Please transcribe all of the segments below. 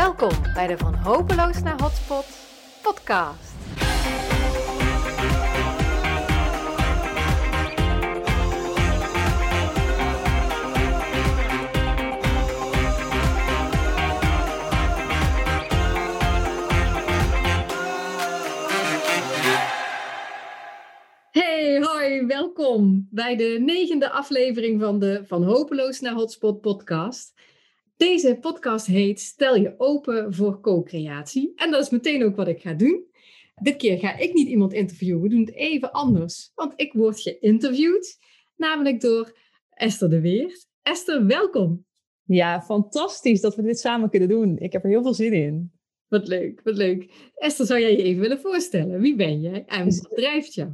Welkom bij de Van Hopeloos naar Hotspot podcast. Hey, hoi, welkom bij de negende aflevering van de Van Hopeloos naar Hotspot podcast. Deze podcast heet Stel je open voor co-creatie. En dat is meteen ook wat ik ga doen. Dit keer ga ik niet iemand interviewen, we doen het even anders. Want ik word geïnterviewd, namelijk door Esther de Weert. Esther, welkom. Ja, fantastisch dat we dit samen kunnen doen. Ik heb er heel veel zin in. Wat leuk, wat leuk. Esther, zou jij je even willen voorstellen? Wie ben jij en wat drijft jou?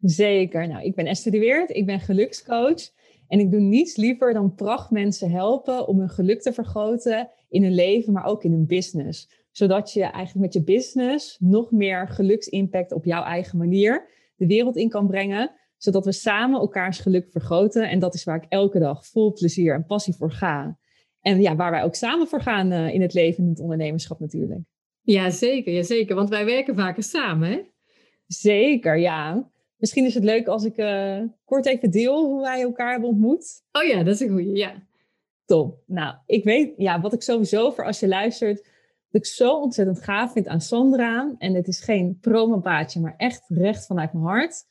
Zeker. Nou, ik ben Esther de Weert. Ik ben gelukscoach. En ik doe niets liever dan prachtmensen helpen om hun geluk te vergroten in hun leven, maar ook in hun business. Zodat je eigenlijk met je business nog meer geluksimpact op jouw eigen manier de wereld in kan brengen. Zodat we samen elkaars geluk vergroten. En dat is waar ik elke dag vol plezier en passie voor ga. En ja, waar wij ook samen voor gaan uh, in het leven en het ondernemerschap natuurlijk. Ja, zeker. Ja, zeker. Want wij werken vaker samen, hè? Zeker, ja. Misschien is het leuk als ik uh, kort even deel hoe wij elkaar hebben ontmoet. Oh ja, dat is een goeie, ja. Top. Nou, ik weet, ja, wat ik sowieso voor als je luistert, dat ik zo ontzettend gaaf vind aan Sandra. En het is geen promopaadje, maar echt recht vanuit mijn hart.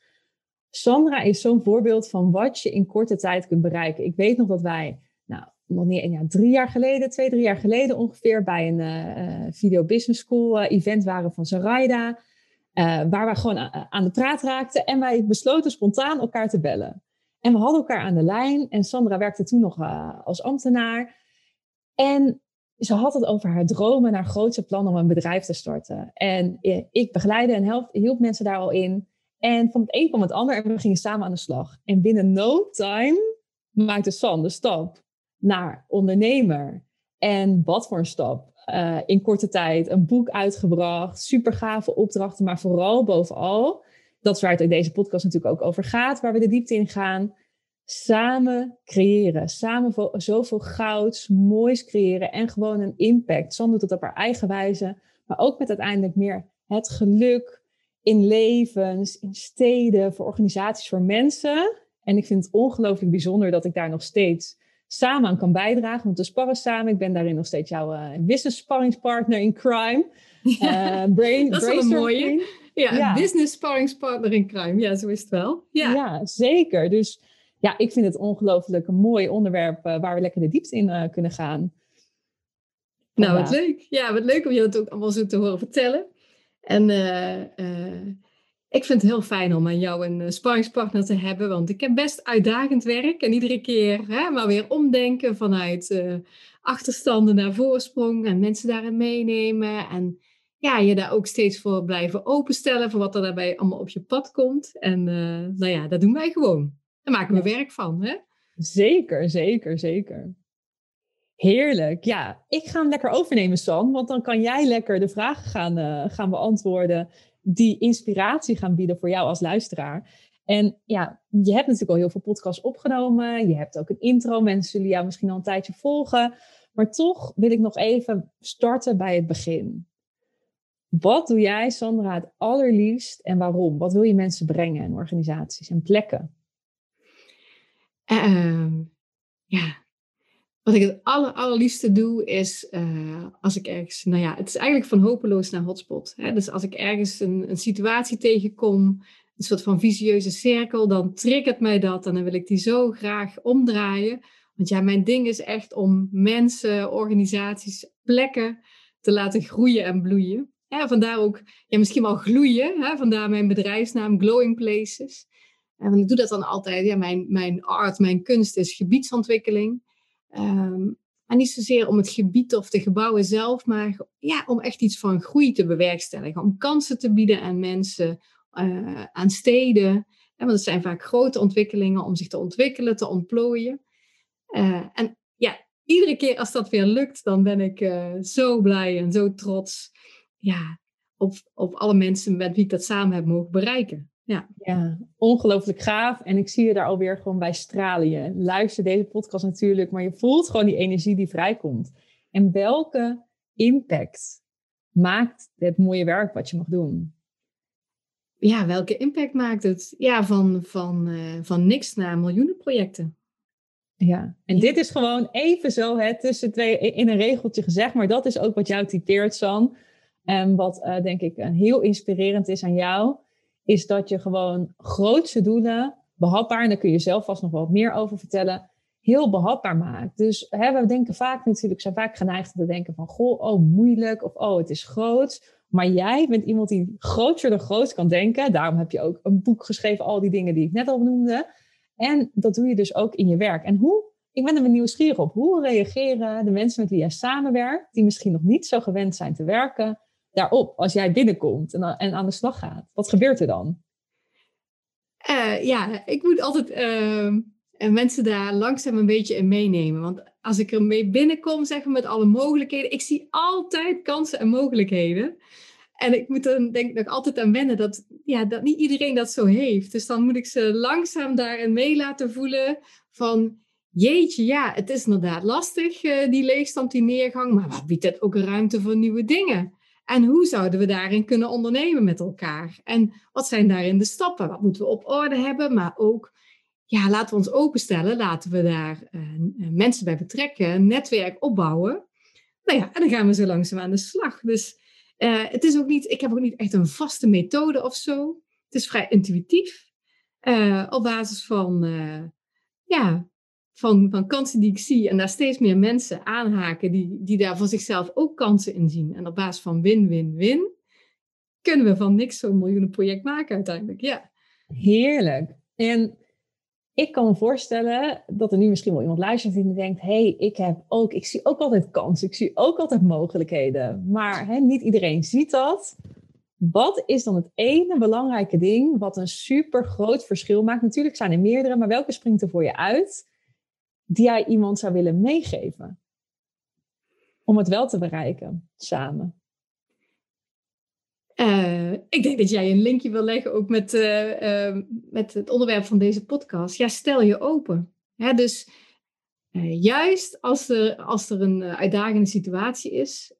Sandra is zo'n voorbeeld van wat je in korte tijd kunt bereiken. Ik weet nog dat wij, nou, nog niet ja, drie jaar geleden, twee, drie jaar geleden ongeveer, bij een uh, Video Business School uh, event waren van Zaraida. Uh, waar we gewoon aan de praat raakten. En wij besloten spontaan elkaar te bellen. En we hadden elkaar aan de lijn. En Sandra werkte toen nog uh, als ambtenaar. En ze had het over haar dromen, haar grootste plan om een bedrijf te starten. En ik begeleidde en hielp mensen daar al in. En van het een kwam het ander en we gingen samen aan de slag. En binnen no time maakte San de stap naar ondernemer. En wat voor een stap. Uh, in korte tijd een boek uitgebracht, super gave opdrachten, maar vooral bovenal, dat is waar het deze podcast natuurlijk ook over gaat, waar we de diepte in gaan, samen creëren, samen zoveel gouds, moois creëren en gewoon een impact. San doet het op haar eigen wijze, maar ook met uiteindelijk meer het geluk in levens, in steden, voor organisaties, voor mensen. En ik vind het ongelooflijk bijzonder dat ik daar nog steeds samen aan kan bijdragen. Want we sparren samen. Ik ben daarin nog steeds jouw uh, business sparringspartner in crime. Ja, uh, brain, dat is wel een mooie. Ja, ja. business sparringspartner in crime. Ja, zo is het wel. Ja, ja zeker. Dus ja, ik vind het ongelooflijk een mooi onderwerp uh, waar we lekker de diepte in kunnen gaan. Nou, wat leuk. Ja, wat leuk om je dat ook allemaal zo te horen vertellen. En ik vind het heel fijn om aan jou een uh, sparringspartner te hebben, want ik heb best uitdagend werk en iedere keer hè, maar weer omdenken vanuit uh, achterstanden naar voorsprong en mensen daarin meenemen en ja, je daar ook steeds voor blijven openstellen voor wat er daarbij allemaal op je pad komt. En uh, nou ja, dat doen wij gewoon. Daar maken we werk van, hè? Zeker, zeker, zeker. Heerlijk. Ja, ik ga hem lekker overnemen, San. Want dan kan jij lekker de vragen gaan, uh, gaan beantwoorden die inspiratie gaan bieden voor jou als luisteraar. En ja, je hebt natuurlijk al heel veel podcasts opgenomen. Je hebt ook een intro. Mensen zullen jou misschien al een tijdje volgen. Maar toch wil ik nog even starten bij het begin. Wat doe jij, Sandra, het allerliefst en waarom? Wat wil je mensen brengen in organisaties en plekken? Uh, ja, wat ik het aller, allerliefste doe is uh, als ik ergens, nou ja, het is eigenlijk van hopeloos naar hotspot. Hè? Dus als ik ergens een, een situatie tegenkom, een soort van visieuze cirkel, dan triggert mij dat en dan wil ik die zo graag omdraaien. Want ja, mijn ding is echt om mensen, organisaties, plekken te laten groeien en bloeien. Vandaar ook, ja, misschien wel gloeien. Hè? Vandaar mijn bedrijfsnaam Glowing Places. En ik doe dat dan altijd. Ja, mijn, mijn art, mijn kunst is gebiedsontwikkeling. Um, en niet zozeer om het gebied of de gebouwen zelf, maar ja, om echt iets van groei te bewerkstelligen. Om kansen te bieden aan mensen, uh, aan steden. want het zijn vaak grote ontwikkelingen om zich te ontwikkelen, te ontplooien. Uh, en ja, iedere keer als dat weer lukt, dan ben ik uh, zo blij en zo trots ja, op, op alle mensen met wie ik dat samen heb mogen bereiken. Ja. ja, ongelooflijk gaaf. En ik zie je daar alweer gewoon bij stralen. Je luistert deze podcast natuurlijk, maar je voelt gewoon die energie die vrijkomt. En welke impact maakt het mooie werk wat je mag doen? Ja, welke impact maakt het? Ja, van, van, uh, van niks naar miljoenen projecten. Ja, en dit is gewoon even zo hè, tussen twee in een regeltje gezegd, maar dat is ook wat jou typeert, San. En wat uh, denk ik uh, heel inspirerend is aan jou, is dat je gewoon grootse doelen behapbaar, en daar kun je zelf vast nog wat meer over vertellen, heel behapbaar maakt. Dus hè, we denken vaak natuurlijk, zijn vaak geneigd te denken van, goh, oh moeilijk, of oh het is groot. Maar jij bent iemand die groter dan groot kan denken. Daarom heb je ook een boek geschreven, al die dingen die ik net al noemde. En dat doe je dus ook in je werk. En hoe, ik ben er nieuwsgierig op, hoe reageren de mensen met wie jij samenwerkt, die misschien nog niet zo gewend zijn te werken, daarop als jij binnenkomt en, en aan de slag gaat? Wat gebeurt er dan? Uh, ja, ik moet altijd uh, mensen daar langzaam een beetje in meenemen. Want als ik er mee binnenkom, zeggen met alle mogelijkheden, ik zie altijd kansen en mogelijkheden. En ik moet dan denk ik nog altijd aan wennen dat, ja, dat niet iedereen dat zo heeft. Dus dan moet ik ze langzaam daarin mee laten voelen van... Jeetje, ja, het is inderdaad lastig, uh, die leegstand, die neergang. Maar wat biedt het ook ruimte voor nieuwe dingen? En hoe zouden we daarin kunnen ondernemen met elkaar? En wat zijn daarin de stappen? Wat moeten we op orde hebben? Maar ook, ja, laten we ons openstellen. Laten we daar uh, mensen bij betrekken, een netwerk opbouwen. Nou ja, en dan gaan we zo langzaam aan de slag. Dus uh, het is ook niet, ik heb ook niet echt een vaste methode of zo. Het is vrij intuïtief. Op basis van, ja, van, van kansen die ik zie en daar steeds meer mensen aanhaken die, die daar voor zichzelf ook kansen in zien. En op basis van win-win-win kunnen we van niks zo'n miljoenenproject maken uiteindelijk. Ja. Heerlijk. En ik kan me voorstellen dat er nu misschien wel iemand luistert die denkt: hey, ik heb ook, ik zie ook altijd kansen, ik zie ook altijd mogelijkheden. Maar hè, niet iedereen ziet dat. Wat is dan het ene belangrijke ding wat een super groot verschil maakt? Natuurlijk zijn er meerdere, maar welke springt er voor je uit die jij iemand zou willen meegeven? Om het wel te bereiken samen. Uh, ik denk dat jij een linkje wil leggen ook met, uh, uh, met het onderwerp van deze podcast. Ja, stel je open. Hè, dus juist als er, als er een uitdagende situatie is,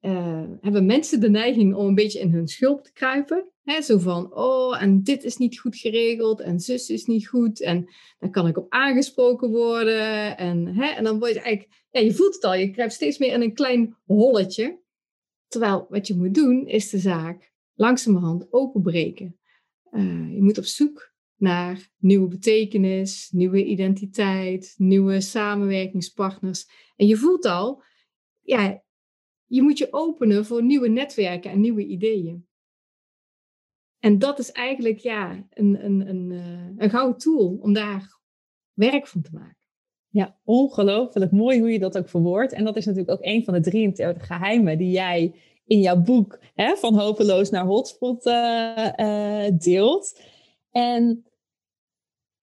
hebben mensen de neiging om een beetje in hun schulp te kruipen. Hè, zo van, oh, en dit is niet goed geregeld en zus is niet goed en daar kan ik op aangesproken worden. En, hè, en dan word je eigenlijk, ja, je voelt het al, je kruipt steeds meer in een klein holletje. Terwijl wat je moet doen, is de zaak langzamerhand openbreken. Je moet op zoek naar nieuwe betekenis, nieuwe identiteit, nieuwe samenwerkingspartners. En je voelt al, ja, je moet je openen voor nieuwe netwerken en nieuwe ideeën. En dat is eigenlijk ja, een, een, een, uh, een gouden tool om daar werk van te maken. Ja, ongelooflijk mooi hoe je dat ook verwoordt. En dat is natuurlijk ook een van de 33 geheimen die jij in jouw boek hè, van hopeloos naar hotspot uh, uh, deelt. En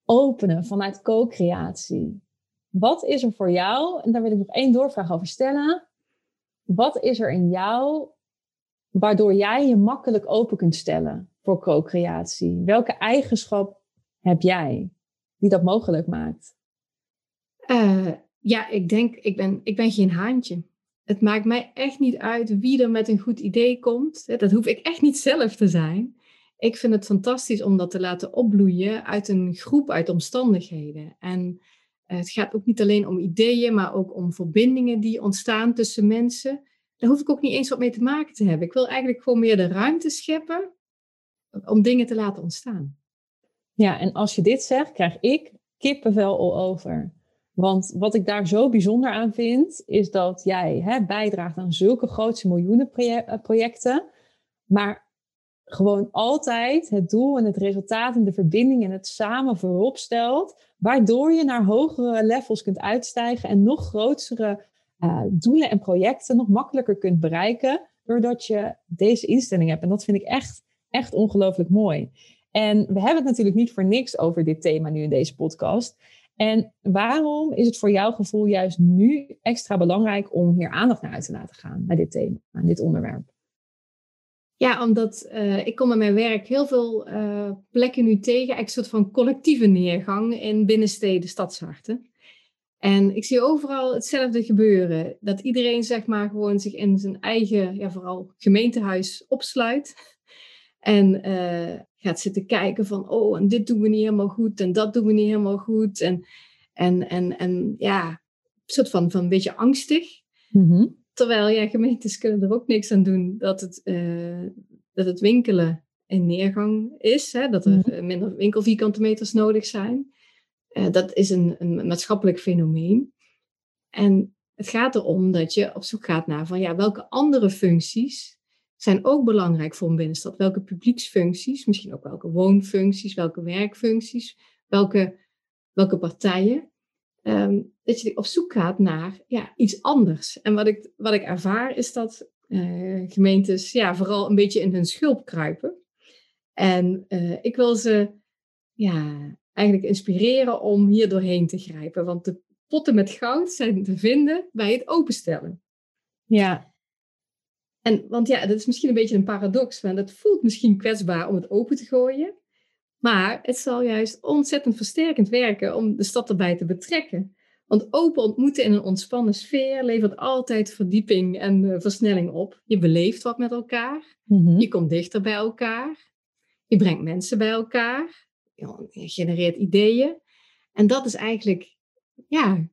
openen vanuit co-creatie. Wat is er voor jou, en daar wil ik nog één doorvraag over stellen. Wat is er in jou waardoor jij je makkelijk open kunt stellen voor co-creatie? Welke eigenschap heb jij die dat mogelijk maakt? Uh, ja, ik denk, ik ben, ik ben geen haantje het maakt mij echt niet uit wie er met een goed idee komt. Dat hoef ik echt niet zelf te zijn. Ik vind het fantastisch om dat te laten opbloeien uit een groep, uit omstandigheden. En eh, het gaat ook niet alleen om ideeën, maar ook om verbindingen die ontstaan tussen mensen. Daar hoef ik ook niet eens wat mee te maken te hebben. Ik wil eigenlijk gewoon meer de ruimte scheppen om dingen te laten ontstaan. Ja, en als je dit zegt, krijg ik kippenvel al over. Want wat ik daar zo bijzonder aan vind, is dat jij hè, bijdraagt aan zulke grootse miljoenenprojecten, eh, maar gewoon altijd het doel en het resultaat en de verbinding en het samen voorop stelt, waardoor je naar hogere levels kunt uitstijgen en nog grotere uh, doelen en projecten nog makkelijker kunt bereiken, doordat je deze instelling hebt. En dat vind ik echt, echt ongelooflijk mooi. En we hebben het natuurlijk niet voor niks over dit thema nu in deze podcast. En waarom is het voor jouw gevoel juist nu extra belangrijk om hier aandacht naar uit te laten gaan bij dit thema, aan dit onderwerp? Ja, omdat uh, ik kom in mijn werk heel veel uh, plekken nu tegen, een soort van collectieve neergang in binnensteden, stadsharten. En ik zie overal hetzelfde gebeuren. Dat iedereen zeg maar gewoon zich in zijn eigen, ja, vooral gemeentehuis opsluit. En uh, gaat zitten kijken van, oh, en dit doen we niet helemaal goed en dat doen we niet helemaal goed. En, en, en, en ja, een soort van, van een beetje angstig. Mm Terwijl ja, gemeentes kunnen er ook niks aan doen dat het, uh, dat het winkelen in neergang is. Hè? Dat er mhm. minder winkelvierkante meters nodig zijn. Uh, dat is een, een maatschappelijk fenomeen. En het gaat erom dat je op zoek gaat naar van ja, welke andere functies zijn ook belangrijk voor een binnenstad. Welke publieksfuncties, misschien ook welke woonfuncties, welke werkfuncties, welke, welke partijen. Um, dat je op zoek gaat naar ja, iets anders. En wat ik, wat ik ervaar is dat uh, gemeentes ja, vooral een beetje in hun schulp kruipen. En uh, ik wil ze ja, eigenlijk inspireren om hier doorheen te grijpen. Want de potten met goud zijn te vinden bij het openstellen. Ja, en, want ja, dat is misschien een beetje een paradox, want het voelt misschien kwetsbaar om het open te gooien. Maar het zal juist ontzettend versterkend werken om de stad erbij te betrekken. Want open ontmoeten in een ontspannen sfeer levert altijd verdieping en uh, versnelling op. Je beleeft wat met elkaar. Mhm. Je komt dichter bij elkaar. Je brengt mensen bij elkaar. Je genereert ideeën. En dat is eigenlijk, ja,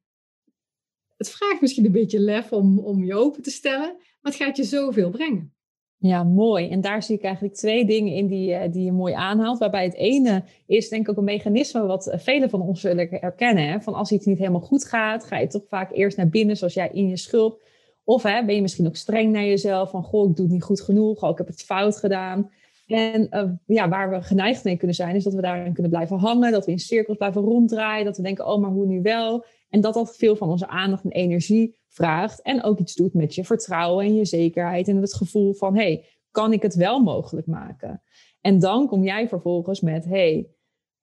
het vraagt misschien een beetje lef om, om je open te stellen. Maar het gaat je zoveel brengen. Ja, mooi. En daar zie ik eigenlijk twee dingen in die, eh, die je mooi aanhaalt. Waarbij het ene is denk ik ook een mechanisme wat eh, velen van ons zullen herkennen. Van als iets niet helemaal goed gaat, ga je toch vaak eerst naar binnen zoals jij in je schulp. Of hè, ben je misschien ook streng naar jezelf van goh, ik doe het niet goed genoeg, oh, ik heb het fout gedaan. En uh, ja, waar we geneigd mee kunnen zijn, is dat we daarin kunnen blijven hangen, dat we in cirkels blijven ronddraaien, dat we denken, oh, maar hoe nu wel? En dat dat veel van onze aandacht en energie vraagt. En ook iets doet met je vertrouwen en je zekerheid. En het gevoel van, hey, kan ik het wel mogelijk maken? En dan kom jij vervolgens met, hey,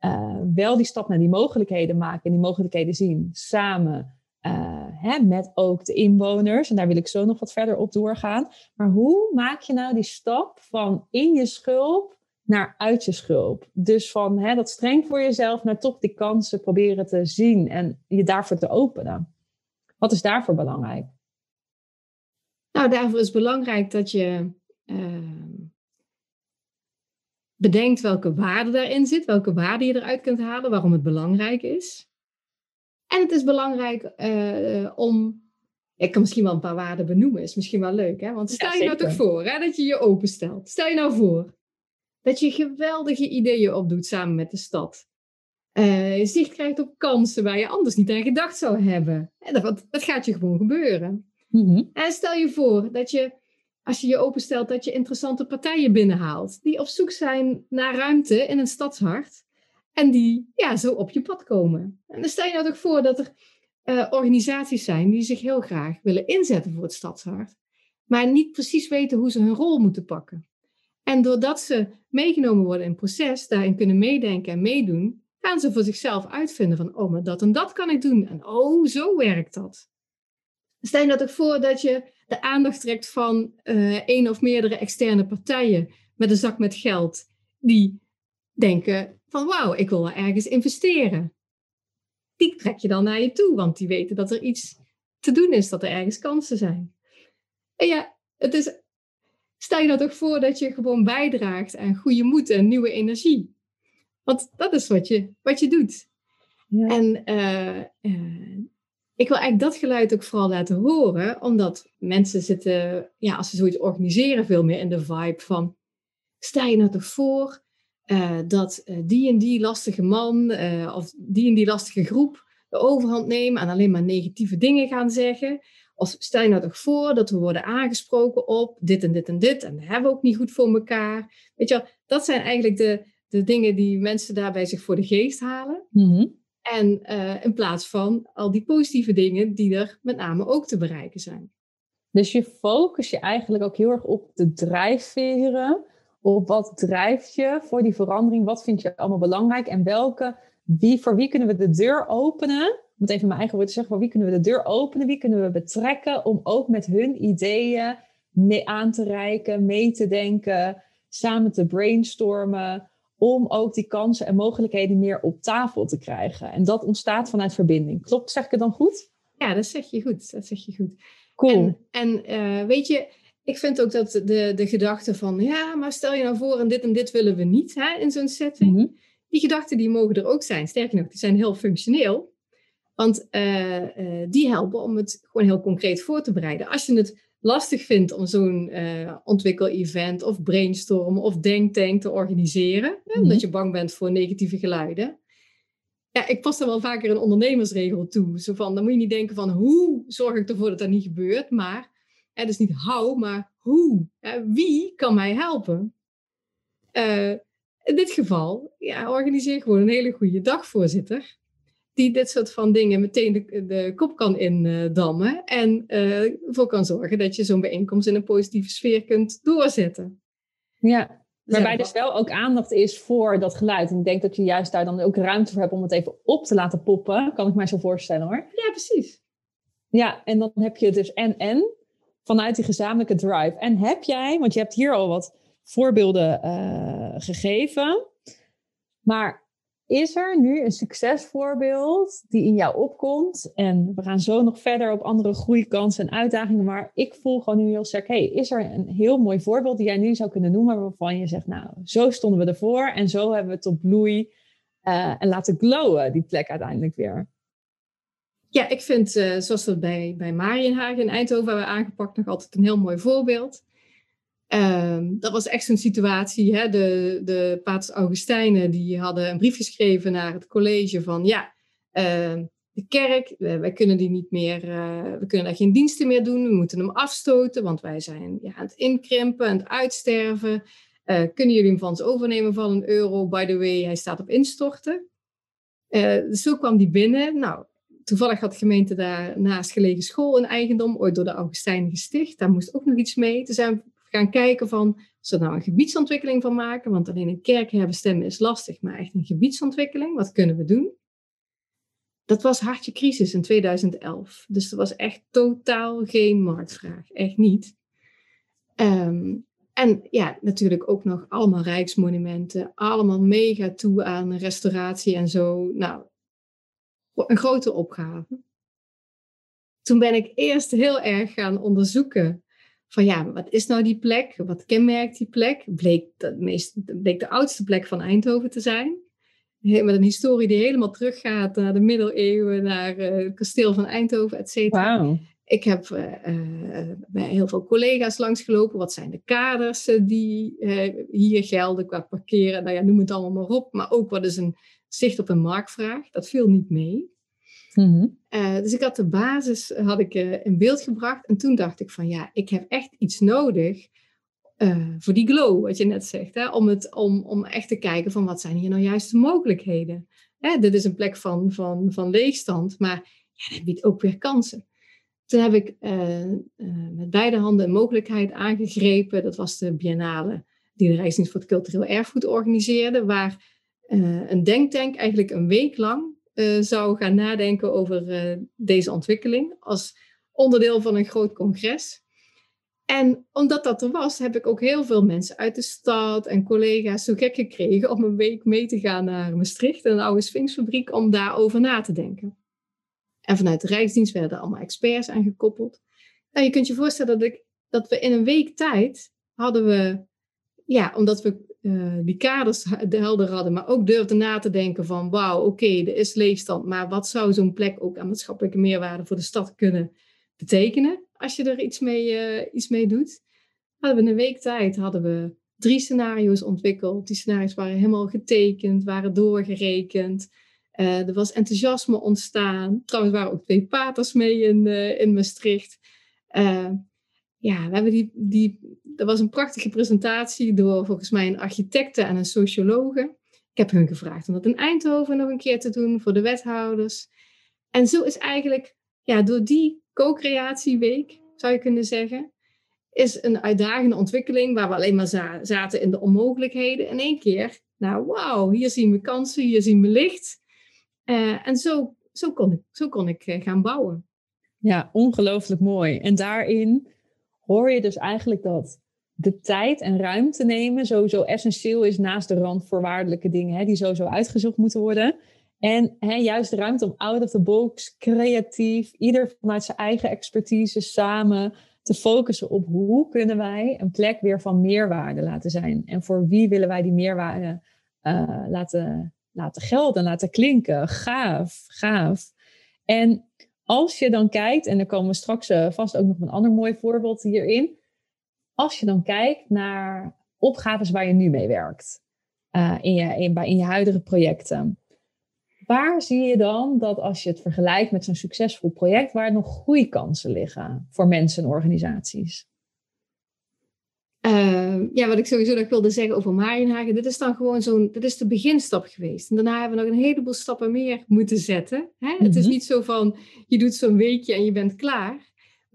uh, wel die stap naar die mogelijkheden maken en die mogelijkheden zien samen uh, hè, met ook de inwoners. En daar wil ik zo nog wat verder op doorgaan. Maar hoe maak je nou die stap van in je schulp naar uit je schulp. Dus van hè, dat streng voor jezelf naar toch die kansen proberen te zien en je daarvoor te openen. Wat is daarvoor belangrijk? Nou, daarvoor is belangrijk dat je uh, bedenkt welke waarde daarin zit, welke waarde je eruit kunt halen, waarom het belangrijk is. En het is belangrijk uh, om. Ik kan misschien wel een paar waarden benoemen, is misschien wel leuk, hè? Want stel je nou toch voor hè, dat je je openstelt. Stel je nou voor dat je geweldige ideeën opdoet samen met de stad. Uh, zicht krijgt op kansen waar je anders niet aan gedacht zou hebben. En dat, dat gaat je gewoon gebeuren. Mm En stel je voor dat je, als je je openstelt, dat je interessante partijen binnenhaalt. Die op zoek zijn naar ruimte in een stadshart. En die ja, zo op je pad komen. En dan stel je nou toch voor dat er uh, organisaties zijn die zich heel graag willen inzetten voor het stadshart. Maar niet precies weten hoe ze hun rol moeten pakken. En doordat ze meegenomen worden in het proces, daarin kunnen meedenken en meedoen, gaan ze voor zichzelf uitvinden van, oh, maar dat en dat kan ik doen. En oh, zo werkt dat. Stel je dat ook voor dat je de aandacht trekt van uh, één of meerdere externe partijen met een zak met geld, die denken van, wauw, ik wil wel ergens investeren. Die trek je dan naar je toe, want die weten dat er iets te doen is, dat er ergens kansen zijn. En ja, het is Stel je nou toch voor dat je gewoon bijdraagt aan goede moed en nieuwe energie. Want dat is wat je, wat je doet. Ja. En uh, uh, ik wil eigenlijk dat geluid ook vooral laten horen, omdat mensen zitten, ja, als ze zoiets organiseren, veel meer in de vibe van: sta je nou toch voor uh, dat die en die lastige man of die en die lastige groep de overhand nemen en alleen maar negatieve dingen gaan zeggen? Of stel je nou toch voor dat we worden aangesproken op dit en dit en dit. En dat hebben we ook niet goed voor elkaar. Weet je wel, dat zijn eigenlijk de, de dingen die mensen daarbij zich voor de geest halen. Mm-hmm. En uh, in plaats van al die positieve dingen die er met name ook te bereiken zijn. Dus je focus je eigenlijk ook heel erg op de drijfveren. Op wat drijft je voor die verandering? Wat vind je allemaal belangrijk? En welke, wie, voor wie kunnen we de deur openen moet even mijn eigen woorden zeggen, voor wie kunnen we de deur openen, wie kunnen we betrekken om ook met hun ideeën mee aan te reiken, mee te denken, samen te brainstormen om ook die kansen en mogelijkheden meer op tafel te krijgen. En dat ontstaat vanuit verbinding. Klopt, zeg ik het dan goed? Ja, dat zeg je goed. Dat zeg je goed. Cool. En, en uh, weet je, ik vind ook dat de, de gedachte van, ja, maar stel je nou voor en dit en dit willen we niet hè, in zo'n setting. Mm -hmm. Die gedachten die mogen er ook zijn. Sterker nog, die zijn heel functioneel. Want uh, uh, die helpen om het gewoon heel concreet voor te bereiden. Als je het lastig vindt om zo'n uh, ontwikkel-event of brainstorm of denktank te organiseren, mm -hmm. omdat je bang bent voor negatieve geluiden. Ja, ik pas er wel vaker een ondernemersregel toe. Zo van, dan moet je niet denken van hoe zorg ik ervoor dat dat niet gebeurt, maar het is niet how, maar hoe. Wie kan mij helpen? Uh, in dit geval, ja, organiseer gewoon een hele goede dagvoorzitter. Die dit soort van dingen meteen de, de kop kan indammen. En uh, ervoor kan zorgen dat je zo'n bijeenkomst in een positieve sfeer kunt doorzetten. Ja, waarbij dus wel ook aandacht is voor dat geluid. En ik denk dat je juist daar dan ook ruimte voor hebt om het even op te laten poppen. Kan ik mij zo voorstellen hoor. Ja, precies. Ja, en dan heb je dus en-en vanuit die gezamenlijke drive. En heb jij, want je hebt hier al wat voorbeelden uh, gegeven, maar is er nu een succesvoorbeeld die in jou opkomt? En we gaan zo nog verder op andere groeikansen en uitdagingen, maar ik voel gewoon nu heel sterk, hey, is er een heel mooi voorbeeld die jij nu zou kunnen noemen waarvan je zegt, nou, zo stonden we ervoor en zo hebben we het tot bloei uh, en laten glowen, die plek uiteindelijk weer. Ja, ik vind, uh, zoals dat bij, bij Marienhagen in Eindhoven hebben aangepakt, nog altijd een heel mooi voorbeeld. Um, dat was echt zo'n situatie. Hè? De, de paters Augustijnen die hadden een brief geschreven naar het college van ja, uh, de kerk, wij kunnen die niet meer, uh, we kunnen daar geen diensten meer doen, we moeten hem afstoten, want wij zijn ja, aan het inkrimpen, aan het uitsterven. Uh, kunnen jullie hem van ons overnemen van een euro? By the way, hij staat op instorten. dus zo kwam die binnen. Nou, toevallig had de gemeente daar naast gelegen school een eigendom, ooit door de Augustijnen gesticht. Daar moest ook nog iets mee. Toen zijn gaan kijken van, als we nou een gebiedsontwikkeling van maken, want alleen een kerk herbestemmen is lastig, maar echt een gebiedsontwikkeling, wat kunnen we doen? Dat was hartje crisis in 2011. Dus er was echt totaal geen marktvraag. Echt niet. Um, en ja, natuurlijk ook nog allemaal rijksmonumenten. Allemaal mega toe aan restauratie en zo. Nou, een grote opgave. Toen ben ik eerst heel erg gaan onderzoeken van ja, wat is nou die plek? Wat kenmerkt die plek? Bleek de, meest, bleek de oudste plek van Eindhoven te zijn. Met een historie die helemaal teruggaat naar de middeleeuwen, naar uh, het kasteel van Eindhoven, et cetera. Wow. Ik heb uh, uh, bij heel veel collega's langsgelopen. Wat zijn de kaders die hier gelden qua parkeren? Nou ja, noem het allemaal maar op. Maar ook wat is een zicht op een marktvraag? Dat viel niet mee. Mm-hmm. Uh, dus ik had de basis had ik, uh, in beeld gebracht. En toen dacht ik van ja, ik heb echt iets nodig uh, voor die glow, wat je net zegt. Hè? Om, het, om, om echt te kijken van wat zijn hier nou juist de mogelijkheden. Hè, dit is een plek van, van, van leegstand, maar ja, dat biedt ook weer kansen. Toen heb ik met beide handen een mogelijkheid aangegrepen. Dat was de biennale die de Rijksdienst voor het Cultureel Erfgoed organiseerde. Waar een denktank eigenlijk een week lang uh, zou gaan nadenken over uh, deze ontwikkeling als onderdeel van een groot congres. En omdat dat er was, heb ik ook heel veel mensen uit de stad en collega's zo gek gekregen om een week mee te gaan naar Maastricht, een oude Sphinxfabriek, om daarover na te denken. En vanuit de Rijksdienst werden allemaal experts aangekoppeld. Nou, je kunt je voorstellen dat, ik, dat we in een week tijd hadden we, ja, omdat we uh, die kaders de helder hadden, maar ook durfden na te denken van wauw, oké, er is leegstand, maar wat zou zo'n plek ook aan maatschappelijke meerwaarde voor de stad kunnen betekenen als je er iets mee, uh, iets mee doet? Hadden we een week tijd hadden we drie scenario's ontwikkeld. Die scenario's waren helemaal getekend, waren doorgerekend. Uh, er was enthousiasme ontstaan. Trouwens waren ook twee paters mee in, in Maastricht ja, we hebben die, die, er was een prachtige presentatie door volgens mij een architecte en een sociologe. Ik heb hun gevraagd om dat in Eindhoven nog een keer te doen voor de wethouders. En zo is eigenlijk, ja, door die co-creatieweek, zou je kunnen zeggen, is een uitdagende ontwikkeling waar we alleen maar zaten in de onmogelijkheden. In één keer, nou wauw, hier zien we kansen, hier zien we licht. Uh, en zo, zo kon ik, zo kon ik uh, gaan bouwen. Ja, ongelooflijk mooi. En daarin hoor je dus eigenlijk dat de tijd en ruimte nemen sowieso essentieel is naast de randvoorwaardelijke dingen hè, die sowieso uitgezocht moeten worden. En hè, juist de ruimte om out of the box, creatief, ieder vanuit zijn eigen expertise samen te focussen op hoe kunnen wij een plek weer van meerwaarde laten zijn. En voor wie willen wij die meerwaarde uh, laten, laten gelden, laten klinken. Gaaf, gaaf. En als je dan kijkt, en er komen straks uh, vast ook nog een ander mooi voorbeeld hierin. Als je dan kijkt naar opgaves waar je nu mee werkt, uh, in, je, in, in je huidige projecten. Waar zie je dan dat als je het vergelijkt met zo'n succesvol project, waar nog groeikansen liggen voor mensen en organisaties? Uh, ja, wat ik sowieso nog wilde zeggen over Marienhagen, dit is dan gewoon zo'n, dit is de beginstap geweest. En daarna hebben we nog een heleboel stappen meer moeten zetten. Hè? Het is mhm. niet zo van, je doet zo'n weekje en je bent klaar.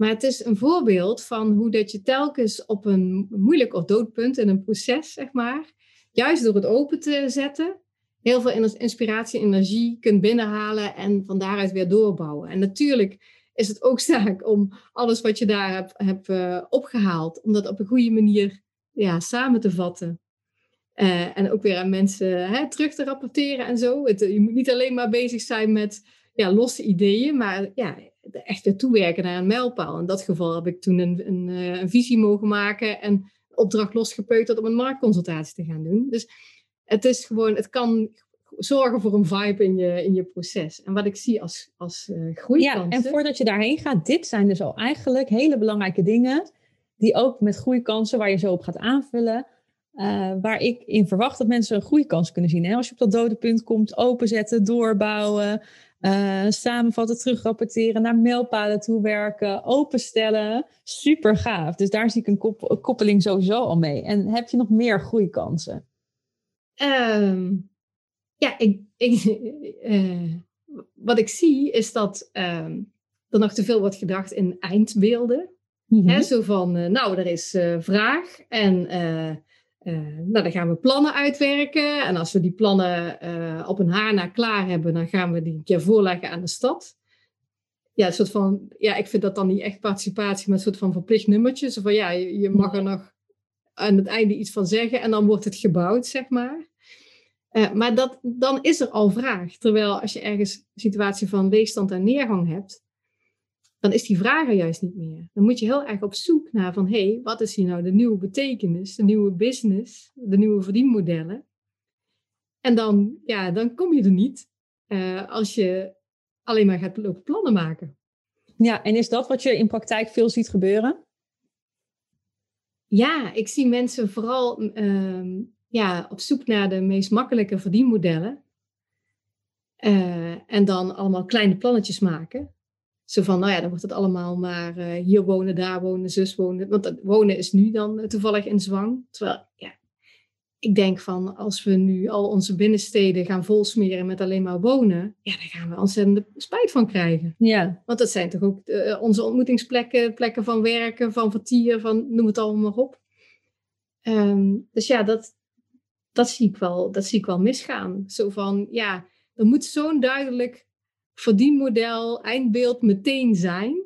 Maar het is een voorbeeld van hoe dat je telkens op een moeilijk of doodpunt in een proces, zeg maar, juist door het open te zetten, heel veel inspiratie en energie kunt binnenhalen en van daaruit weer doorbouwen. En natuurlijk is het ook zaak om alles wat je daar hebt, hebt uh, opgehaald, om dat op een goede manier ja, samen te vatten. Uh, en ook weer aan mensen hè, terug te rapporteren en zo. Je moet niet alleen maar bezig zijn met ja, losse ideeën, maar ja, echt weer toewerken naar een mijlpaal. In dat geval heb ik toen een, een, eh, een visie mogen maken en opdracht losgepeuterd om een marktconsultatie te gaan doen. Dus het is gewoon, het kan zorgen voor een vibe in je, in je proces. En wat ik zie als, als uh, groeikansen... Ja, en voordat je daarheen gaat, dit zijn dus al eigenlijk hele belangrijke dingen... die ook met groeikansen, waar je zo op gaat aanvullen... Uh, waar ik in verwacht dat mensen een groeikans kunnen zien. Hè? Als je op dat dode punt komt, openzetten, doorbouwen... Uh, samenvatten, terugrapporteren, naar mailpalen toe werken, openstellen. Super gaaf. Dus daar zie ik een, koppeling sowieso al mee. En heb je nog meer groeikansen? Um, ja, ik, ik, uh, wat ik zie is dat um, er nog te veel wordt gedacht in eindbeelden. Mm -hmm. zo van, uh, nou, er is vraag en nou, dan gaan we plannen uitwerken. En als we die plannen op een haar na klaar hebben, dan gaan we die een keer voorleggen aan de stad. Ja, een soort van, ja, ik vind dat dan niet echt participatie, maar een soort van verplicht nummertje. Zo van, ja, je, je mag er nog aan het einde iets van zeggen en dan wordt het gebouwd, zeg maar. Uh, maar dat, dan is er al vraag. Terwijl als je ergens een situatie van leegstand en neergang hebt, dan is die vraag er juist niet meer. Dan moet je heel erg op zoek naar van, hé, hey, wat is hier nou de nieuwe betekenis, de nieuwe business, de nieuwe verdienmodellen? En dan, ja, dan kom je er niet uh, als je alleen maar gaat lopen plannen maken. Ja, en is dat wat je in praktijk veel ziet gebeuren? Ja, ik zie mensen vooral uh, ja, op zoek naar de meest makkelijke verdienmodellen. Uh, en dan allemaal kleine plannetjes maken. Zo van, nou ja, dan wordt het allemaal maar uh, hier wonen, daar wonen, zus wonen. Want dat wonen is nu dan toevallig in zwang. Terwijl, ja, ik denk van, als we nu al onze binnensteden gaan volsmeren met alleen maar wonen, ja, daar gaan we ontzettend spijt van krijgen. Ja. Want dat zijn toch ook uh, onze ontmoetingsplekken, plekken van werken, van vertier, van noem het allemaal maar op. Um, dus ja, dat, dat zie ik wel, dat zie ik wel misgaan. Zo van, ja, er moet zo'n duidelijk verdienmodel, eindbeeld meteen zijn.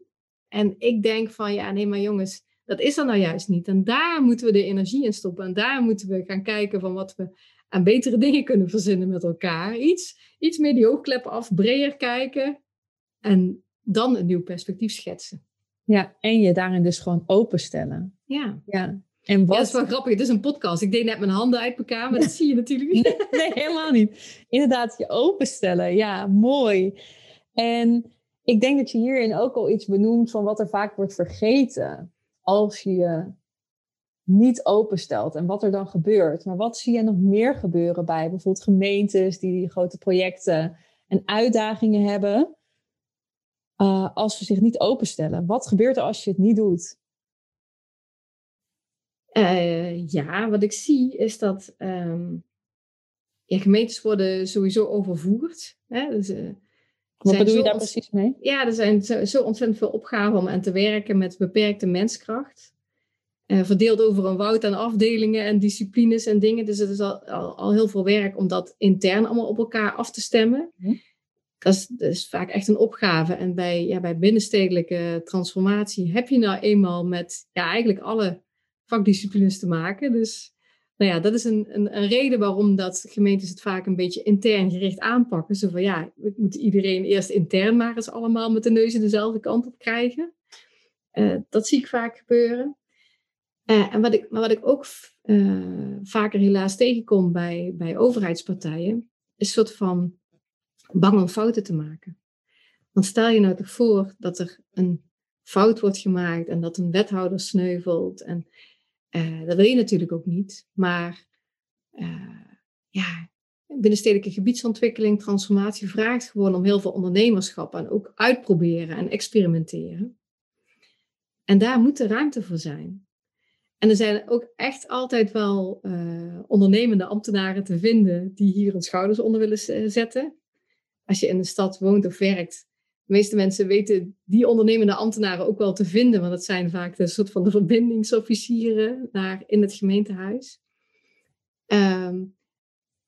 En ik denk van, ja, nee, maar jongens, dat is er nou juist niet. En daar moeten we de energie in stoppen. En daar moeten we gaan kijken van wat we aan betere dingen kunnen verzinnen met elkaar. Iets, iets meer die oogkleppen af, breder kijken. En dan een nieuw perspectief schetsen. Ja, en je daarin dus gewoon openstellen. Ja. ja. En wat... Ja, dat is wel grappig. Het is een podcast. Ik deed net mijn handen uit elkaar, maar dat zie je natuurlijk niet. Nee, helemaal niet. Inderdaad, je openstellen. Ja, mooi. En ik denk dat je hierin ook al iets benoemt van wat er vaak wordt vergeten als je je niet openstelt en wat er dan gebeurt. Maar wat zie je nog meer gebeuren bij bijvoorbeeld gemeentes die grote projecten en uitdagingen hebben uh, als ze zich niet openstellen? Wat gebeurt er als je het niet doet? Uh, ja, wat ik zie is dat um, ja, gemeentes worden sowieso overvoerd. Hè? Dus, uh, wat bedoel je daar precies mee? Ja, er zijn zo, zo, ontzettend veel opgaven om aan te werken met beperkte menskracht. Uh, verdeeld over een woud aan afdelingen en disciplines en dingen. Dus het is al, al, al, heel veel werk om dat intern allemaal op elkaar af te stemmen. Hm. Dat, is, dat, is, vaak echt een opgave. En bij, ja, bij binnenstedelijke transformatie heb je nou eenmaal met ja, eigenlijk alle vakdisciplines te maken. Dus nou ja, dat is een, een, een, reden waarom dat gemeentes het vaak een beetje intern gericht aanpakken. Zo van ja, we moeten iedereen eerst intern maar eens allemaal met de neus dezelfde kant op krijgen. Uh, dat zie ik vaak gebeuren. Uh, en wat ik, maar wat ik ook uh, vaker helaas tegenkom bij, bij overheidspartijen, is een soort van bang om fouten te maken. Want stel je nou toch voor dat er een fout wordt gemaakt en dat een wethouder sneuvelt. En uh, dat wil je natuurlijk ook niet. Maar uh, ja, binnenstedelijke gebiedsontwikkeling, transformatie vraagt gewoon om heel veel ondernemerschap en ook uitproberen en experimenteren. En daar moet de ruimte voor zijn. En er zijn ook echt altijd wel uh, ondernemende ambtenaren te vinden die hier hun schouders onder willen zetten. Als je in een stad woont of werkt, de meeste mensen weten die ondernemende ambtenaren ook wel te vinden, want het zijn vaak de soort van de verbindingsofficieren naar, in het gemeentehuis. Um,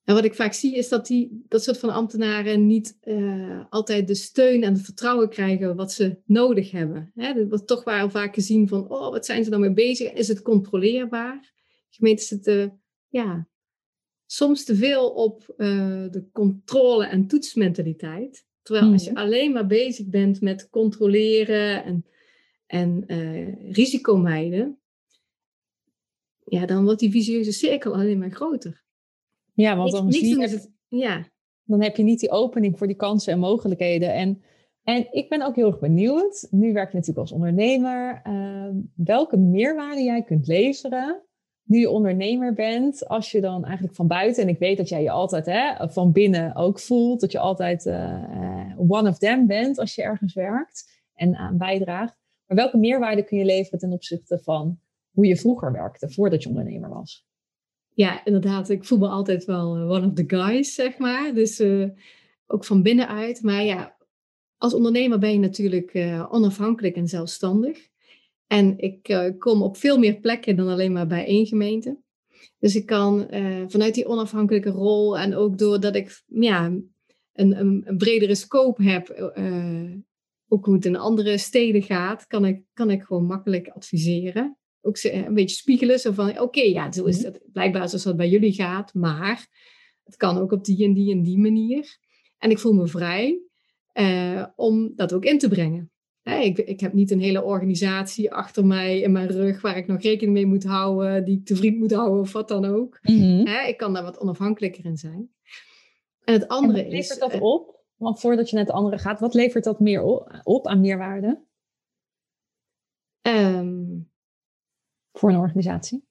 en wat ik vaak zie is dat die, dat soort van ambtenaren niet uh, altijd de steun en het vertrouwen krijgen wat ze nodig hebben. Hè, er wordt toch wel vaak gezien van, oh, wat zijn ze nou mee bezig? Is het controleerbaar? Gemeenten zitten, ja, soms te veel op uh, de controle- en toetsmentaliteit. Terwijl als je mhm. alleen maar bezig bent met controleren en, en uh, risicomijden, ja, dan wordt die visieuze cirkel alleen maar groter. Ja, want dan, het, ja. dan heb je niet die opening voor die kansen en mogelijkheden. En, en ik ben ook heel erg benieuwd, nu werk je natuurlijk als ondernemer, uh, welke meerwaarde jij kunt leveren nu je ondernemer bent, als je dan eigenlijk van buiten, en ik weet dat jij je altijd hè, van binnen ook voelt, dat je altijd uh, one of them bent als je ergens werkt en aan bijdraagt. Maar welke meerwaarde kun je leveren ten opzichte van hoe je vroeger werkte, voordat je ondernemer was? Ja, inderdaad. Ik voel me altijd wel eh, one of the guys, zeg maar. Dus ook van binnenuit. Maar ja, als ondernemer ben je natuurlijk onafhankelijk en zelfstandig. En ik uh, kom op veel meer plekken dan alleen maar bij één gemeente. Dus ik kan uh, vanuit die onafhankelijke rol en ook doordat ik ja, een, een, een bredere scope heb, uh, ook hoe het in andere steden gaat, kan ik, kan ik gewoon makkelijk adviseren. Ook een beetje spiegelen, zo van oké, ja, zo is mhm. het blijkbaar zoals dat bij jullie gaat, maar het kan ook op die en die en die manier. En ik voel me vrij om dat ook in te brengen ik, ik, heb niet een hele organisatie achter mij in mijn rug waar ik nog rekening mee moet houden, die ik te vriend moet houden of wat dan ook. Mhm. ik kan daar wat onafhankelijker in zijn. En het andere en is. Levert dat op? Want voordat je naar het andere gaat, wat levert dat meer op, aan meerwaarde? Um, Voor een organisatie?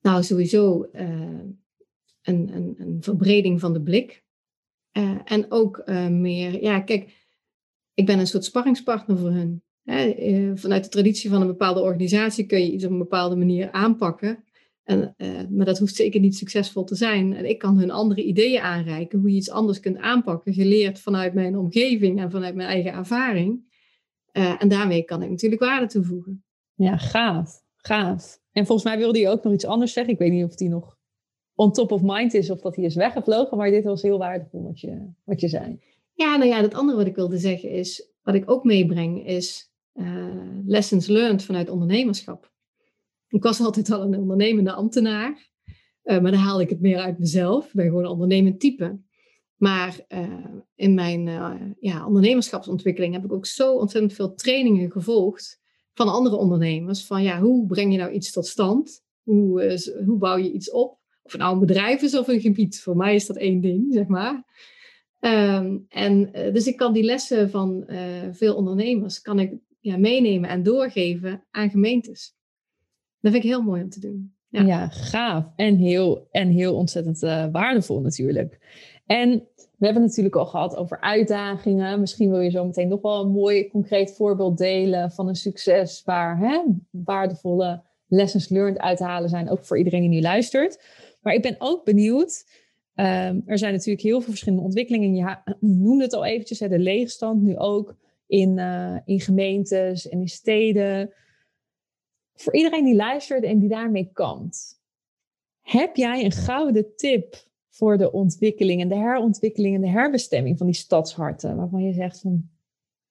Nou, sowieso uh, een, een, een verbreding van de blik. Uh, en ook meer, ja, kijk, ik ben een soort sparringspartner voor hun. Eh, vanuit de traditie van een bepaalde organisatie kun je iets op een bepaalde manier aanpakken. En, uh, maar dat hoeft zeker niet succesvol te zijn. En ik kan hun andere ideeën aanreiken, hoe je iets anders kunt aanpakken, geleerd vanuit mijn omgeving en vanuit mijn eigen ervaring. Uh, en daarmee kan ik natuurlijk waarde toevoegen. Ja, gaaf, gaaf. En volgens mij wilde je ook nog iets anders zeggen. Ik weet niet of die nog on top of mind is of dat hij is weggevlogen, maar dit was heel waardevol wat je, wat je zei. Ja, nou ja, het andere wat ik wilde zeggen is, wat ik ook meebreng, is uh, lessons learned vanuit ondernemerschap. Ik was altijd al een ondernemende ambtenaar, uh, maar dan haalde ik het meer uit mezelf. Ik ben gewoon een ondernemend type. Maar uh, in mijn ja, ondernemerschapsontwikkeling heb ik ook zo ontzettend veel trainingen gevolgd van andere ondernemers. Van ja, hoe breng je nou iets tot stand? Hoe, hoe bouw je iets op? Of het nou een bedrijf is of een gebied. Voor mij is dat één ding, zeg maar. Um, en uh, dus ik kan die lessen van uh, veel ondernemers kan ik, ja, meenemen en doorgeven aan gemeentes. Dat vind ik heel mooi om te doen. Ja, gaaf. En heel, en heel ontzettend uh, waardevol natuurlijk. En we hebben het natuurlijk al gehad over uitdagingen. Misschien wil je zo meteen nog wel een mooi concreet voorbeeld delen van een succes waar hè, waardevolle lessons learned uit te halen zijn, ook voor iedereen die nu luistert. Maar ik ben ook benieuwd Um, er zijn natuurlijk heel veel verschillende ontwikkelingen. Je noemde het al eventjes, hè, de leegstand nu ook in, uh, in gemeentes en in steden. Voor iedereen die luistert en die daarmee kampt, heb jij een gouden tip voor de ontwikkeling en de herontwikkeling en de herbestemming van die stadsharten? Waarvan je zegt van,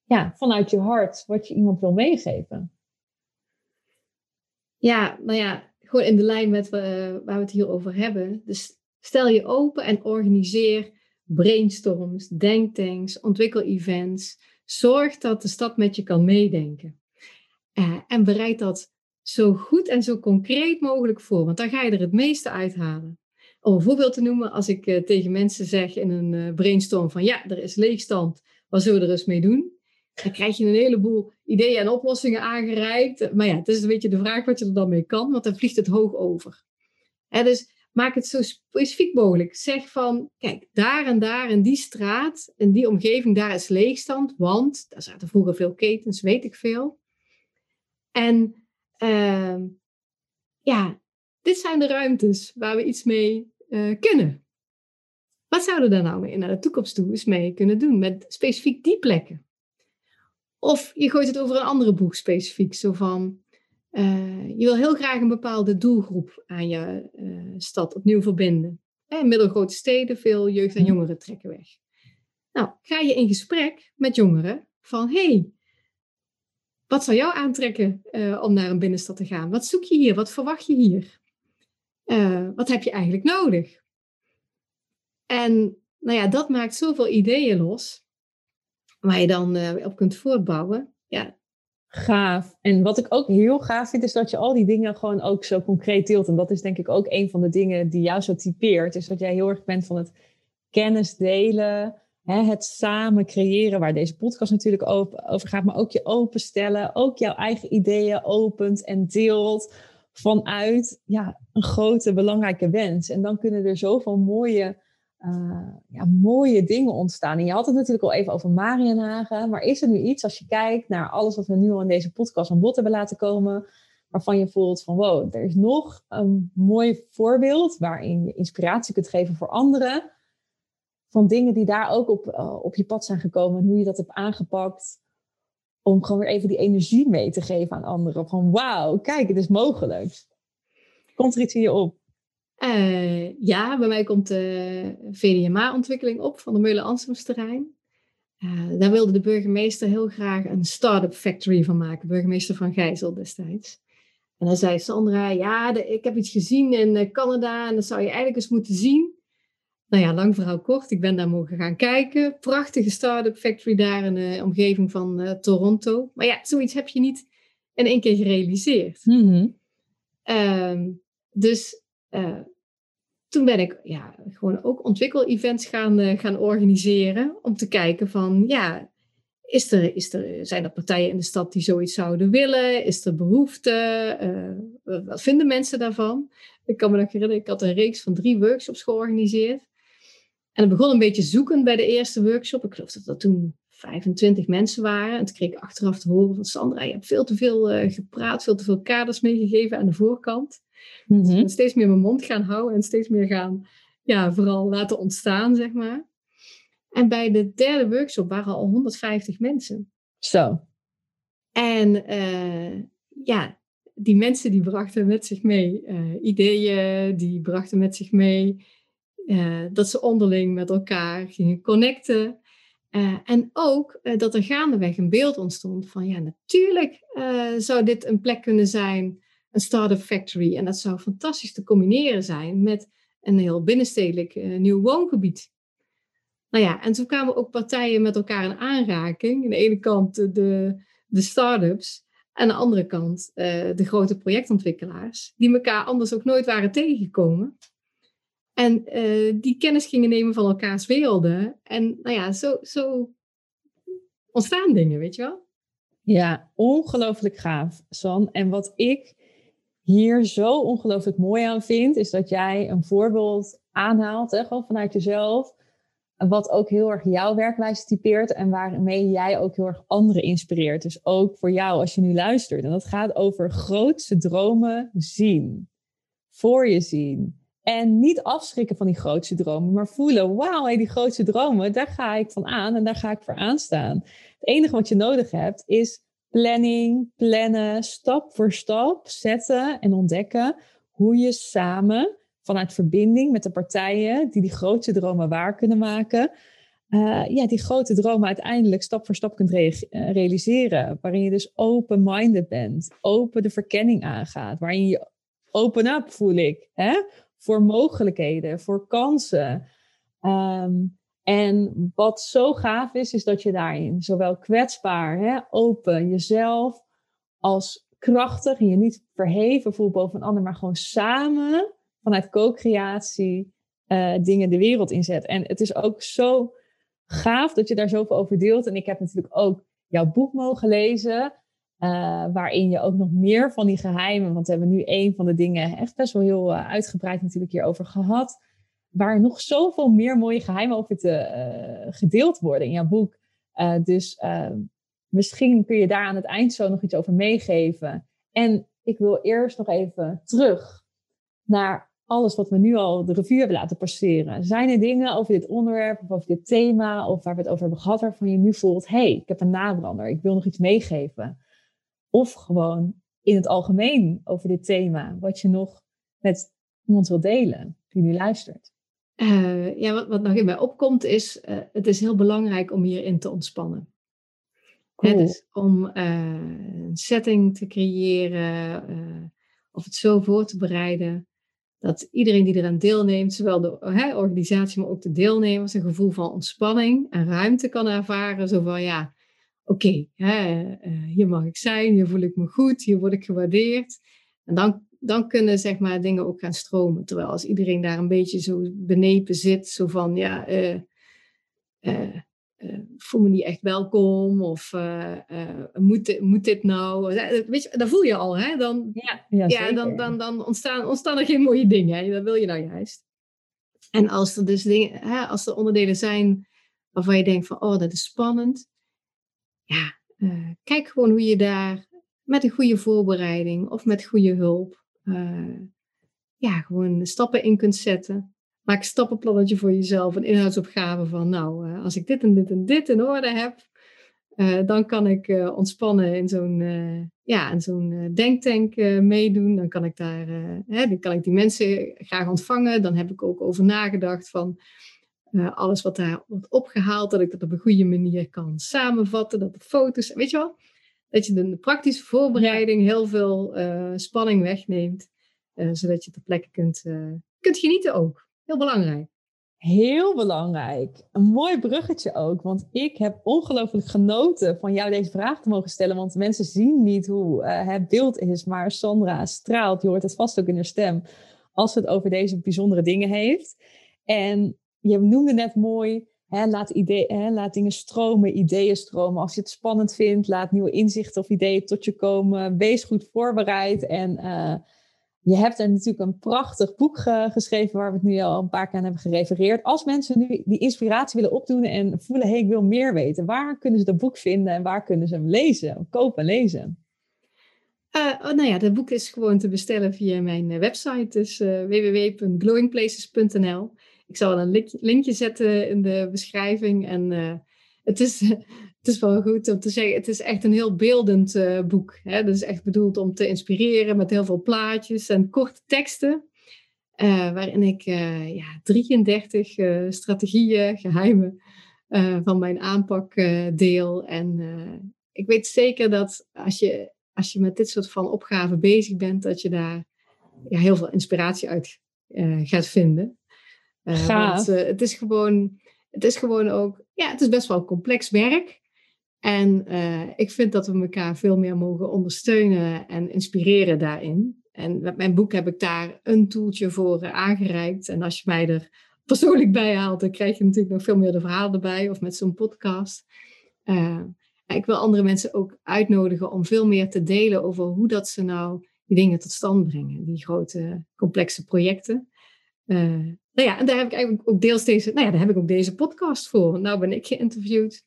ja, vanuit je hart wat je iemand wil meegeven? Ja, nou ja, gewoon in de lijn met uh, waar we het hier over hebben. Dus stel je open en organiseer brainstorms, denktanks, ontwikkel-events. Zorg dat de stad met je kan meedenken. Uh, en bereid dat zo goed en zo concreet mogelijk voor, want dan ga je er het meeste uithalen. Om een voorbeeld te noemen, als ik uh, tegen mensen zeg in een uh, brainstorm van ja, er is leegstand, wat zullen we er eens mee doen? Dan krijg je een heleboel ideeën en oplossingen aangereikt. Maar ja, het is een beetje de vraag wat je er dan mee kan, want dan vliegt het hoog over. Dus maak het zo specifiek mogelijk. Zeg van, kijk, daar en daar in die straat, in die omgeving, daar is leegstand, want daar zaten vroeger veel ketens, weet ik veel. En uh, ja, dit zijn de ruimtes waar we iets mee uh, kunnen. Wat zouden we daar nou mee naar de toekomst toe eens mee kunnen doen met specifiek die plekken? Of je gooit het over een andere boeg specifiek, zo van uh, je wil heel graag een bepaalde doelgroep aan je uh, stad opnieuw verbinden. In middelgrote steden, veel jeugd en jongeren trekken weg. Nou, ga je in gesprek met jongeren van hey, wat zou jou aantrekken uh, om naar een binnenstad te gaan? Wat zoek je hier? Wat verwacht je hier? Wat heb je eigenlijk nodig? En nou ja, dat maakt zoveel ideeën los, waar je dan op kunt voortbouwen. Ja. Gaaf. En wat ik ook heel gaaf vind, is dat je al die dingen gewoon ook zo concreet deelt. En dat is denk ik ook een van de dingen die jou zo typeert, is dat jij heel erg bent van het kennis delen, het samen creëren, waar deze podcast natuurlijk over gaat, maar ook je openstellen, ook jouw eigen ideeën opent en deelt vanuit ja, een grote belangrijke wens. En dan kunnen er zoveel mooie, uh, ja, mooie dingen ontstaan. En je had het natuurlijk al even over Marienhagen, maar is er nu iets als je kijkt naar alles wat we nu al in deze podcast aan bod hebben laten komen, waarvan je voelt van wow, er is nog een mooi voorbeeld waarin je inspiratie kunt geven voor anderen van dingen die daar ook op, uh, op je pad zijn gekomen en hoe je dat hebt aangepakt. Om gewoon weer even die energie mee te geven aan anderen. Van wauw, kijk, het is mogelijk. Komt er iets in je op? Uh, ja, bij mij komt de VDMA-ontwikkeling op van de Meulen Ansemsterrein. Uh, daar wilde de burgemeester heel graag een start-up factory van maken. Burgemeester van Gijzel destijds. En dan zei Sandra, ja, de, ik heb iets gezien in Canada en dat zou je eigenlijk eens moeten zien nou ja, lang verhaal kort, ik ben daar mogen gaan kijken. Prachtige start-up factory daar in de omgeving van uh, Toronto. Maar ja, zoiets heb je niet in één keer gerealiseerd. Mm-hmm. Um, dus uh, toen ben ik ja, gewoon ook ontwikkel-events gaan, uh, gaan organiseren. Om te kijken van, ja, is er, is er, zijn er partijen in de stad die zoiets zouden willen? Is er behoefte? wat vinden mensen daarvan? Ik kan me nog herinneren, ik had een reeks van drie workshops georganiseerd. En het begon een beetje zoeken bij de eerste workshop. Ik geloof dat dat toen 25 mensen waren. En toen kreeg ik achteraf te horen van Sandra, je hebt veel te veel uh, gepraat, veel te veel kaders meegegeven aan de voorkant. Dus ben steeds meer mijn mond gaan houden en steeds meer gaan, ja, vooral laten ontstaan, zeg maar. En bij de derde workshop waren al 150 mensen. Zo. En uh, ja, die mensen die brachten met zich mee uh, ideeën, die brachten met zich mee uh, dat ze onderling met elkaar gingen connecten. Uh, en ook uh, dat er gaandeweg een beeld ontstond van ja, natuurlijk zou dit een plek kunnen zijn, een start-up factory. En dat zou fantastisch te combineren zijn met een heel binnenstedelijk nieuw woongebied. Nou ja, en zo kwamen ook partijen met elkaar in aanraking. Aan de ene kant de, de start-ups, aan de andere kant de grote projectontwikkelaars, die elkaar anders ook nooit waren tegengekomen. En uh, die kennis gingen nemen van elkaars werelden. En nou ja, zo, zo ontstaan dingen, weet je wel? Ja, ongelooflijk gaaf, San. En wat ik hier zo ongelooflijk mooi aan vind, is dat jij een voorbeeld aanhaalt, hè, gewoon vanuit jezelf. Wat ook heel erg jouw werkwijze typeert en waarmee jij ook heel erg anderen inspireert. Dus ook voor jou als je nu luistert. En dat gaat over grootste dromen zien. Voor je zien. En niet afschrikken van die grootste dromen, maar voelen, wauw, hey, die grootste dromen, daar ga ik van aan en daar ga ik voor aanstaan. Het enige wat je nodig hebt is planning, plannen, stap voor stap zetten en ontdekken hoe je samen vanuit verbinding met de partijen die die grootste dromen waar kunnen maken, eh, ja, die grote dromen uiteindelijk stap voor stap kunt eh, realiseren. Waarin je dus open-minded bent, open de verkenning aangaat, waarin je open up voel ik, hè? Voor mogelijkheden, voor kansen. Ehm, en wat zo gaaf is, is dat je daarin zowel kwetsbaar, hè, open, jezelf als krachtig en je niet verheven voelt boven een ander, maar gewoon samen vanuit co-creatie uh, dingen de wereld inzet. En het is ook zo gaaf dat je daar zoveel over deelt. En ik heb natuurlijk ook jouw boek mogen lezen. Uh, waarin je ook nog meer van die geheimen, want we hebben nu een van de dingen echt best wel heel uh, uitgebreid natuurlijk hierover gehad, waar nog zoveel meer mooie geheimen over te uh, gedeeld worden in jouw boek. dus misschien kun je daar aan het eind zo nog iets over meegeven. En ik wil eerst nog even terug naar alles wat we nu al de revue hebben laten passeren. Zijn er dingen over dit onderwerp of over dit thema of waar we het over hebben gehad waarvan je nu voelt, hey, ik heb een nabrander, ik wil nog iets meegeven. Of gewoon in het algemeen over dit thema, wat je nog met iemand wil delen die nu luistert. Uh, ja, wat, wat nog in mij opkomt is, uh, het is heel belangrijk om hierin te ontspannen. Cool. dus om uh, een setting te creëren of het zo voor te bereiden dat iedereen die eraan deelneemt, zowel de hè, organisatie, maar ook de deelnemers, een gevoel van ontspanning en ruimte kan ervaren. Zo van ja, oké, okay, uh, hier mag ik zijn, hier voel ik me goed, hier word ik gewaardeerd. En dan, dan kunnen zeg maar dingen ook gaan stromen. Terwijl als iedereen daar een beetje zo benepen zit, zo van ja, uh, uh, uh, voel me niet echt welkom of uh, uh, moet, moet dit nou? Weet je, dat voel je al, hè? Dan, ja, ja, ja dan, dan, dan ontstaan, ontstaan er geen mooie dingen. Hè? Dat wil je nou juist. En als er dus dingen, hè, als er onderdelen zijn waarvan je denkt van, oh, dat is spannend. Ja, kijk gewoon hoe je daar met een goede voorbereiding of met goede hulp, ja, gewoon stappen in kunt zetten maak een stappenplannetje voor jezelf, een inhoudsopgave van, nou, uh, als ik dit en dit en dit in orde heb, dan kan ik ontspannen in zo'n ja, in zo'n denktank meedoen. Dan kan ik daar, hè, dan kan ik die mensen graag ontvangen. Dan heb ik ook over nagedacht van alles wat daar wordt opgehaald, dat ik dat op een goede manier kan samenvatten, dat de foto's, weet je wel, dat je de praktische voorbereiding heel veel spanning wegneemt, zodat je ter plekke kunt, kunt genieten ook. Heel belangrijk. Heel belangrijk. Een mooi bruggetje ook, want ik heb ongelooflijk genoten van jou deze vraag te mogen stellen. Want mensen zien niet hoe het beeld is, maar Sandra straalt. Je hoort het vast ook in haar stem als het over deze bijzondere dingen heeft. En je noemde net mooi, hè, laat, idee, laat dingen stromen, ideeën stromen. Als je het spannend vindt, laat nieuwe inzichten of ideeën tot je komen. Wees goed voorbereid en... Uh, je hebt er natuurlijk een prachtig boek geschreven waar we het nu al een paar keer aan hebben gerefereerd. Als mensen nu die inspiratie willen opdoen en voelen, hé, hey, ik wil meer weten, waar kunnen ze dat boek vinden en waar kunnen ze hem lezen, kopen en lezen? Uh, oh, nou ja, dat boek is gewoon te bestellen via mijn eh, website, dus www.glowingplaces.nl. Ik zal een linkje zetten in de beschrijving en het is het is wel goed om te zeggen, het is echt een heel beeldend uh, boek. Hè? Dat is echt bedoeld om te inspireren met heel veel plaatjes en korte teksten. Uh, waarin ik ja, 33 strategieën, geheimen van mijn aanpak deel. En ik weet zeker dat als je, als je met dit soort van opgaven bezig bent, dat je daar ja, heel veel inspiratie uit gaat vinden. Want het is gewoon, het is gewoon ook, ja, het is best wel complex werk. En uh, ik vind dat we elkaar veel meer mogen ondersteunen en inspireren daarin. En met mijn boek heb ik daar een toeltje voor aangereikt. En als je mij er persoonlijk bij haalt, dan krijg je natuurlijk nog veel meer de verhalen erbij. Of met zo'n podcast. Uh, ik wil andere mensen ook uitnodigen om veel meer te delen over hoe dat ze nou die dingen tot stand brengen. Die grote, complexe projecten. Nou ja, en daar heb ik eigenlijk ook deels deze, nou ja, daar heb ik ook deze podcast voor. Nou ben ik geïnterviewd.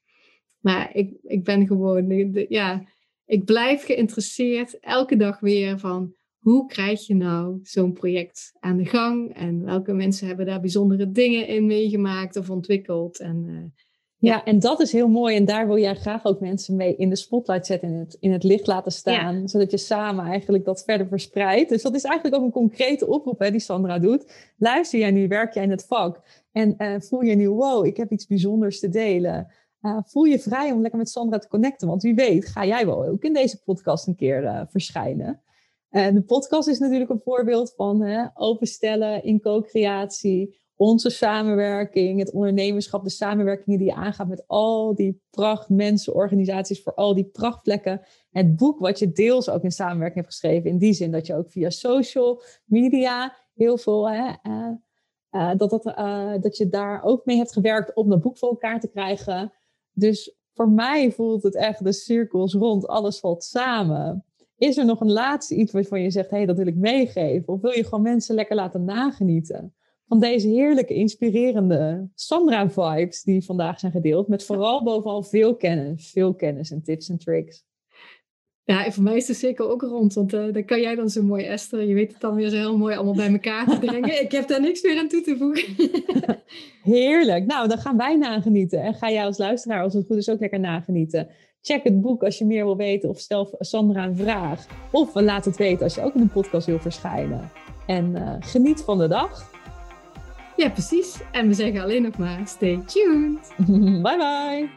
Maar ik, ik ben gewoon, ja, ik blijf geïnteresseerd elke dag weer van hoe krijg je nou zo'n project aan de gang en welke mensen hebben daar bijzondere dingen in meegemaakt of ontwikkeld. En uh, Ja, en dat is heel mooi. En daar wil jij graag ook mensen mee in de spotlight zetten, in het, in het licht laten staan. Zodat je samen eigenlijk dat verder verspreidt. Dus dat is eigenlijk ook een concrete oproep hè, die Sandra doet. Luister jij nu, werk jij in het vak. En uh, voel je nu, wow, ik heb iets bijzonders te delen. Uh, voel je vrij om lekker met Sandra te connecten. Want wie weet, ga jij wel ook in deze podcast een keer uh, verschijnen. En de podcast is natuurlijk een voorbeeld van openstellen in co-creatie onze samenwerking, het ondernemerschap, de samenwerkingen die je aangaat met al die prachtmensen, organisaties voor al die prachtplekken. Het boek wat je deels ook in samenwerking hebt geschreven, in die zin dat je ook via social media heel veel, hè, uh, uh, dat, dat, uh, dat je daar ook mee hebt gewerkt om dat boek voor elkaar te krijgen. Dus voor mij voelt het echt de cirkels rond, alles valt samen. Is er nog een laatste iets waarvan je zegt, hé, hey, dat wil ik meegeven? Of wil je gewoon mensen lekker laten nagenieten? Van deze heerlijke, inspirerende Sandra-vibes die vandaag zijn gedeeld. Met vooral bovenal veel kennis, veel kennis en tips en tricks. Ja, en voor mij is de cirkel ook rond, want uh, dan kan jij dan zo mooi, Esther, je weet het dan weer zo heel mooi allemaal bij elkaar te brengen. Ik heb daar niks meer aan toe te voegen. Heerlijk. Nou, dan gaan wij nagenieten. En ga jij als luisteraar, als het goed is, ook lekker nagenieten. Check het boek als je meer wil weten of stel Sandra een vraag. Of laat het weten als je ook in een podcast wil verschijnen. En uh, geniet van de dag. Ja, precies. En we zeggen alleen nog maar stay tuned. bye bye.